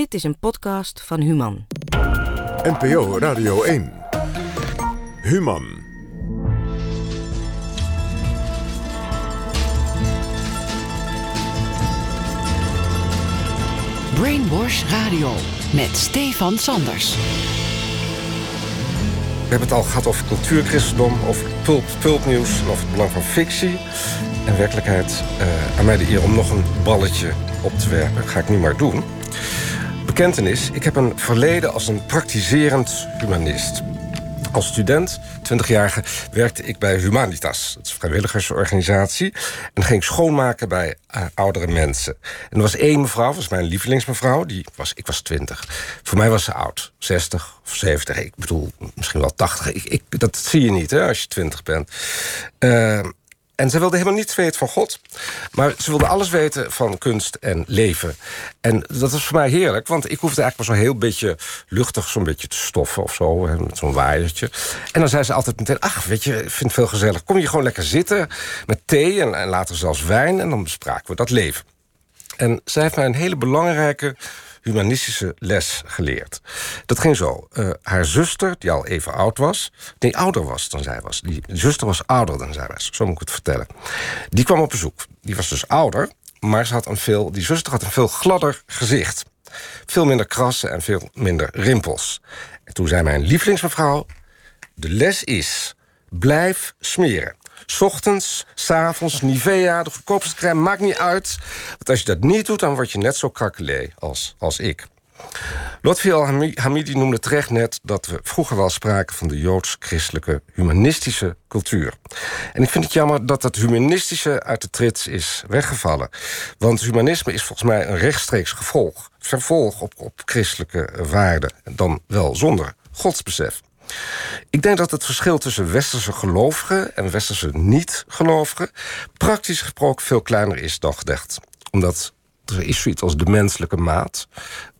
Dit is een podcast van Human. NPO Radio 1. Human. Brainwash Radio met Stefan Sanders. We hebben het al gehad over cultuurchristendom, over pulp, pulpnieuws en over het belang van fictie. En werkelijkheid, uh, aan mij de eer om nog een balletje op te werpen. Dat ga ik nu maar doen. Bekentenis, ik heb een verleden als een praktiserend humanist. Als student, 20-jarige, werkte ik bij Humanitas. Een vrijwilligersorganisatie. En ging schoonmaken bij uh, oudere mensen. En er was één mevrouw, was mijn lievelingsmevrouw. Die was, ik was 20. Voor mij was ze oud. 60 of 70. Ik bedoel, misschien wel 80. Ik, ik, dat zie je niet hè, als je 20 bent. Uh, en ze wilde helemaal niets weten van God. Maar ze wilde alles weten van kunst en leven. En dat was voor mij heerlijk, want ik hoefde eigenlijk maar zo'n heel beetje luchtig, zo'n beetje te stoffen of zo, met zo'n waaiertje. En dan zei ze altijd meteen: Ach, weet je, ik vind het veel gezellig. Kom je gewoon lekker zitten met thee en, en later zelfs wijn. En dan bespraken we dat leven. En zij heeft mij een hele belangrijke humanistische les geleerd. Dat ging zo. Uh, haar zuster, die al even oud was... nee, ouder was dan zij was. Die zuster was ouder dan zij was, zo moet ik het vertellen. Die kwam op bezoek. Die was dus ouder, maar ze had een veel, die zuster had een veel gladder gezicht. Veel minder krassen en veel minder rimpels. En toen zei mijn lievelingsmevrouw... de les is, blijf smeren. Ochtends, s'avonds, Nivea, de goedkoopste maakt niet uit. Want als je dat niet doet, dan word je net zo krakelé als, als ik. Lotfi al-Hamidi noemde terecht net dat we vroeger wel spraken van de joods-christelijke humanistische cultuur. En ik vind het jammer dat dat humanistische uit de trits is weggevallen. Want humanisme is volgens mij een rechtstreeks gevolg, vervolg op, op christelijke waarden, dan wel zonder godsbesef. Ik denk dat het verschil tussen westerse gelovigen en westerse niet-gelovigen praktisch gesproken veel kleiner is dan gedacht. Omdat er is zoiets als de menselijke maat.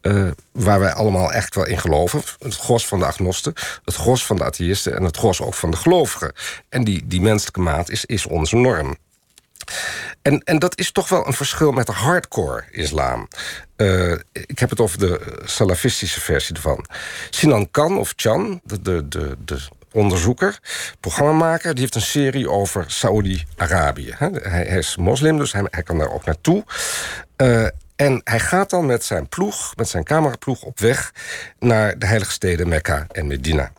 Uh, waar wij allemaal echt wel in geloven. Het gros van de agnosten, het gros van de atheïsten en het gros ook van de gelovigen. En die, die menselijke maat is, is onze norm. En, en dat is toch wel een verschil met de hardcore islam. Uh, ik heb het over de salafistische versie ervan. Sinan Khan of Chan, de, de, de, de onderzoeker, programmamaker... die heeft een serie over Saoedi-Arabië. Hij, is moslim, dus hij, hij kan daar ook naartoe. Uh, en hij gaat dan met zijn ploeg, met zijn cameraploeg... op weg naar de heilige steden Mekka en Medina.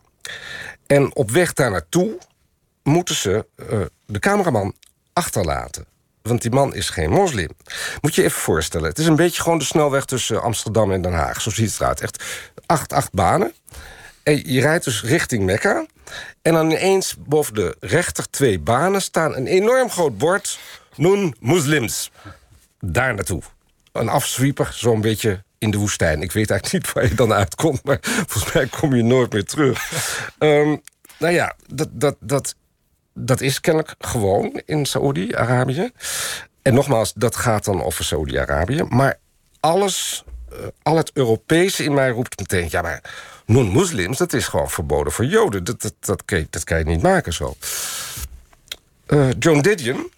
En op weg daar naartoe moeten ze uh, de cameraman achterlaten. Want die man is geen moslim. Moet je even voorstellen. Het is een beetje gewoon de snelweg tussen Amsterdam en Den Haag. Zo ziet het eruit. Echt acht, acht banen. En je rijdt dus richting Mekka. En dan ineens boven de rechter twee banen staan een enorm groot bord. Noen moslims. Daar naartoe. Een afswieper, zo'n beetje in de woestijn. Ik weet eigenlijk niet waar je dan uitkomt, maar volgens mij kom je nooit meer terug. um, nou ja, dat, dat, dat dat is kennelijk gewoon in Saoedi-Arabië. En nogmaals, dat gaat dan over Saoedi-Arabië. Maar alles, uh, al het Europese in mij roept meteen... ja, maar non-moslims, dat is gewoon verboden voor Joden. Dat, dat, dat, kan, je, dat kan niet maken zo. Uh, Joan Didion,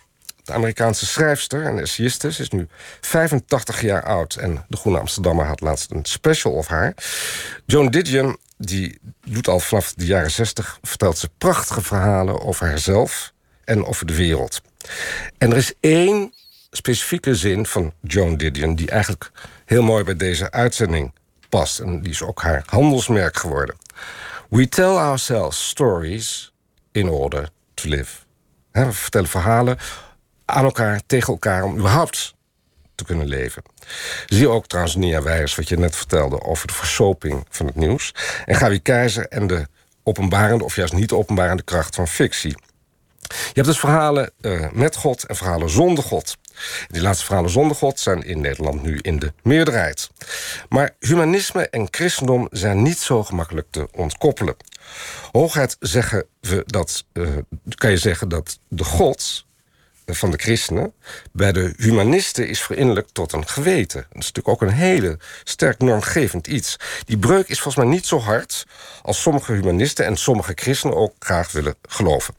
de Amerikaanse schrijfster en essayiste... is nu 85 jaar oud. En de Groene Amsterdammer had laatst een special of haar. Joan Didion die doet al vanaf de jaren zestig... vertelt ze prachtige verhalen over haarzelf en over de wereld. En er is één specifieke zin van Joan Didion... die eigenlijk heel mooi bij deze uitzending past. En die is ook haar handelsmerk geworden. We tell ourselves stories in order to live. We vertellen verhalen aan elkaar, tegen elkaar... om überhaupt te kunnen leven. Zie ook trouwens Nia Weijers, wat je net vertelde... over de versoping van het nieuws. En Gavi Keizer en de openbarende of juist niet openbarende kracht van fictie. Je hebt dus verhalen uh, met God en verhalen zonder God. Die laatste verhalen zonder God zijn in Nederland nu in de meerderheid. Maar humanisme en christendom zijn niet zo gemakkelijk te ontkoppelen. Hooguit zeggen we dat, uh, kan je zeggen dat de God van de christenen bij de humanisten is verinnerlijkt tot een geweten. Dat is natuurlijk ook een hele sterk normgevend iets. Die breuk is volgens mij niet zo hard als sommige humanisten en sommige christenen ook graag willen geloven.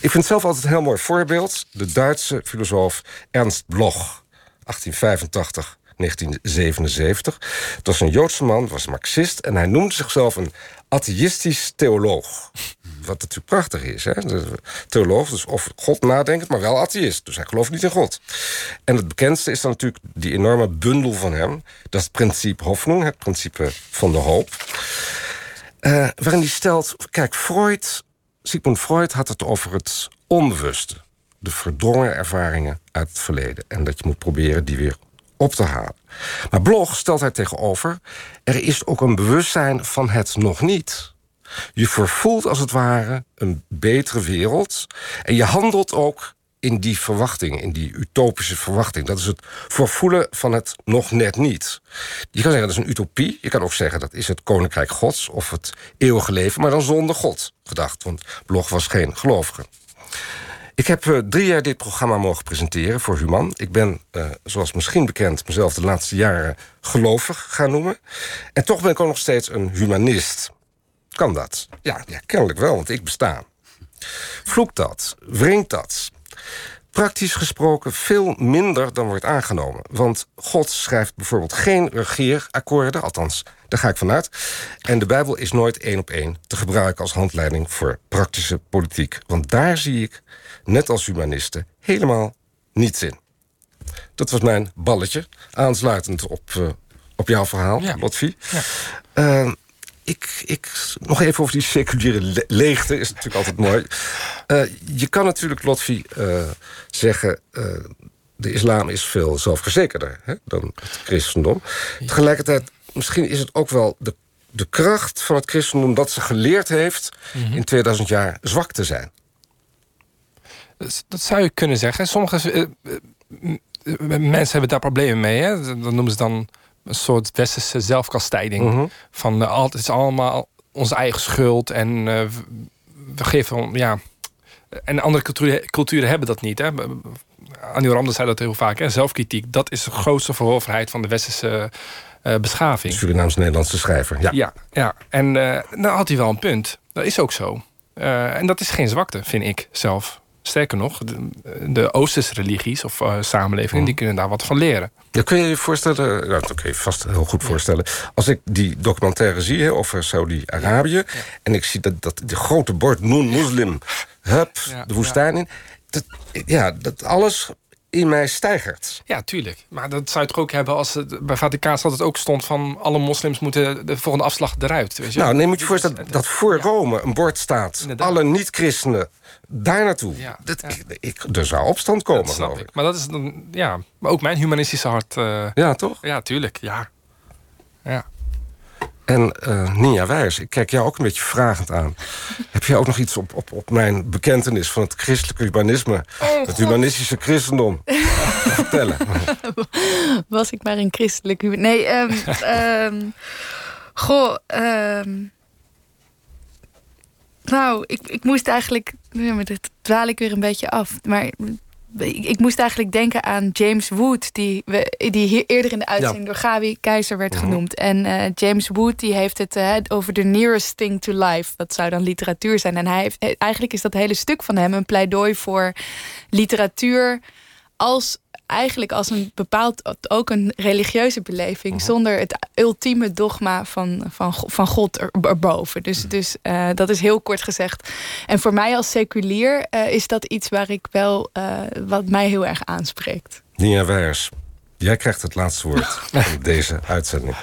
Ik vind zelf altijd een heel mooi voorbeeld de Duitse filosoof Ernst Bloch, 1885. 1977. Dat was een Joodse man, was marxist... en hij noemde zichzelf een atheïstisch theoloog. Wat natuurlijk prachtig is. Hè? Theoloog, dus of God nadenkt, maar wel atheïst. Dus hij gelooft niet in God. En het bekendste is dan natuurlijk die enorme bundel van hem. Dat principe Hoffnung, het principe van de hoop. Uh, waarin hij stelt, kijk, Freud, Sigmund Freud had het over het onbewuste. De verdrongen ervaringen uit het verleden. En dat je moet proberen die weer op te halen. Maar Blog stelt hij tegenover... er is ook een bewustzijn van het nog niet. Je vervoelt als het ware een betere wereld... en je handelt ook in die verwachting, in die utopische verwachting. Dat is het vervoelen van het nog net niet. Je kan zeggen dat is een utopie. Je kan ook zeggen dat is het koninkrijk gods... of het eeuwige leven, maar dan zonder God gedacht. Want Blog was geen gelovige. Ik heb uh, drie jaar dit programma mogen presenteren voor Human. Ik ben, uh, zoals misschien bekend, mezelf de laatste jaren gelovig gaan noemen. En toch ben ik ook nog steeds een humanist. Kan dat? Ja, ja kennelijk wel, want ik besta. Vloekt dat? Wringt dat? Praktisch gesproken veel minder dan wordt aangenomen. Want God schrijft bijvoorbeeld geen regeerakkoorden, althans, daar ga ik vanuit. En de Bijbel is nooit één op één te gebruiken als handleiding voor praktische politiek. Want daar zie ik net als humanisten, helemaal niets in. Dat was mijn balletje, aansluitend op, uh, op jouw verhaal, ja. Lotfi. Ja. Uh, ik, ik, nog even over die seculiere leegte, is natuurlijk altijd mooi. Uh, je kan natuurlijk, Lotfi, zeggen... de islam is veel zelfverzekerder hè, dan het christendom. Tegelijkertijd, misschien is het ook wel de, de kracht van het christendom... dat ze geleerd heeft mm -hmm. in 2000 jaar zwak te zijn. Dat zou je kunnen zeggen. Sommige mensen hebben daar problemen mee. Hè? Dat noemen ze dan een soort westerse zelfkastijding. Mm -hmm. Van uh, het is allemaal onze eigen schuld. En we geven... Ja, en andere culturen, culturen hebben dat niet. Hè? Annie Rande zei dat heel vaak. Hè? Zelfkritiek, dat is de grootste verhoorverheid van de westerse uh, beschaving. Surinaams-Nederlandse schrijver, ja. Ja, ja. en uh, nou had hij wel een punt. Dat is ook zo. En dat is geen zwakte, vind ik zelf. Sterker nog, de, de Oosterse religies of uh, samenlevingen... Mm. die kunnen daar wat van leren. Ja, kun je je voorstellen, nou, dat kun je vast heel goed voorstellen... als ik die documentaire zie hè, over Saudi-Arabië... Ja. en ik zie dat, dat die grote bord Noon Muslim... hup, ja, de woestijn in... Dat, ja, dat alles in mij stijgert. Ja, tuurlijk. Maar dat zou je toch ook hebben als het bij Vaticaanstad het ook stond van alle moslims moeten de volgende afslag eruit. Weet je? Nou, neem je je voorstellen dat, dat voor Rome een bord staat. Inderdaad. Alle niet-christenen daar naartoe. Ja, dat, ja. ik, ik, er zou opstand komen, dat geloof ik. ik. Maar dat is dan, ja, maar ook mijn humanistische hart. Uh, ja, toch? Ja, tuurlijk. Ja. ja. En uh, Nia Wijs, ik kijk jou ook een beetje vragend aan. Heb jij ook nog iets op, op, op mijn bekentenis van het christelijke humanisme... Oh, het humanistische christendom te vertellen? Was ik maar een christelijk humanist... Nee, um, um, goh... Um, nou, ik, ik moest eigenlijk... Ja, maar dat dwaal ik weer een beetje af. Maar ik moest eigenlijk denken aan James Wood... die, die hier eerder in de uitzending ja. door Gabi Keizer werd Mhm. genoemd. En uh, James Wood die heeft het uh, over the nearest thing to life. Dat zou dan literatuur zijn. En hij heeft, eigenlijk is dat hele stuk van hem een pleidooi voor literatuur... als eigenlijk als een bepaald ook een religieuze beleving, Mhm. zonder het ultieme dogma van, van, van God er, erboven. Dus, dus uh, dat is heel kort gezegd. En voor mij als seculier uh, is dat iets waar ik wel uh, wat mij heel erg aanspreekt. Weijers, jij krijgt het laatste woord in deze uitzending.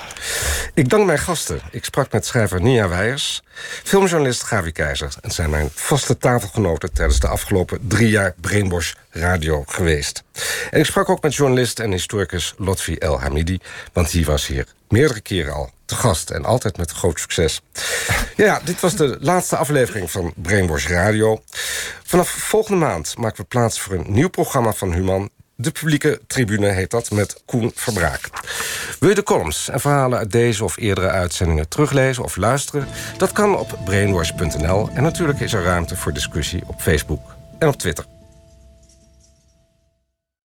Ik dank mijn gasten. Ik sprak met schrijver Nia Weijers, filmjournalist Gavi Keizer... en zijn mijn vaste tafelgenoten tijdens de afgelopen drie jaar Brainwash Radio geweest. En ik sprak ook met journalist en historicus Lotfi El Hamidi... want die was hier meerdere keren al te gast en altijd met groot succes. Ja, dit was de laatste aflevering van Brainwash Radio. Vanaf volgende maand maken we plaats voor een nieuw programma van Human... De publieke tribune heet dat, met Koen Verbraak. Wil je de columns en verhalen uit deze of eerdere uitzendingen teruglezen of luisteren? Dat kan op brainwash.nl en natuurlijk is er ruimte voor discussie op Facebook en op Twitter.